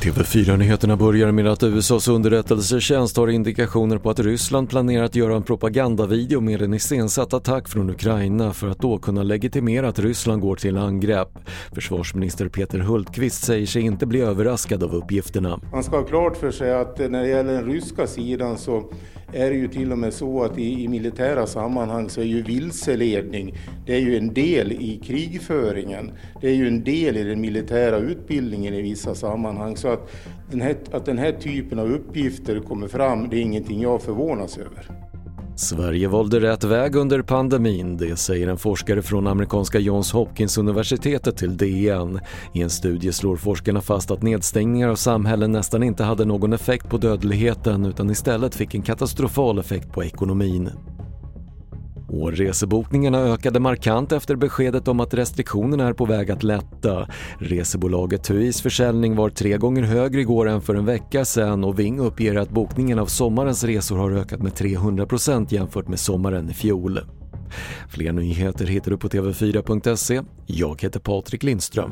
TV4-nyheterna börjar med att USAs underrättelsetjänst har indikationer på att Ryssland planerar att göra en propagandavideo med en iscensatt attack från Ukraina för att då kunna legitimera att Ryssland går till angrepp. Försvarsminister Peter Hultqvist säger sig inte bli överraskad av uppgifterna. Man ska ha klart för sig att när det gäller den ryska sidan så är det ju till och med så att i, i, militära sammanhang så är ju vilseledning, det är ju en del i krigföringen. Det är ju en del i den militära utbildningen i vissa sammanhang. Så att den här, att den här typen av uppgifter kommer fram, det är ingenting jag förvånas över. Sverige valde rätt väg under pandemin, det säger en forskare från amerikanska Johns Hopkins-universitetet till DN. I en studie slår forskarna fast att nedstängningar av samhällen nästan inte hade någon effekt på dödligheten utan istället fick en katastrofal effekt på ekonomin. Och resebokningarna ökade markant efter beskedet om att restriktionerna är på väg att lätta. Resebolaget TUIs försäljning var tre gånger högre igår än för en vecka sedan och Ving uppger att bokningen av sommarens resor har ökat med 300% jämfört med sommaren i fjol. Fler nyheter hittar du på TV4.se. Jag heter Patrik Lindström.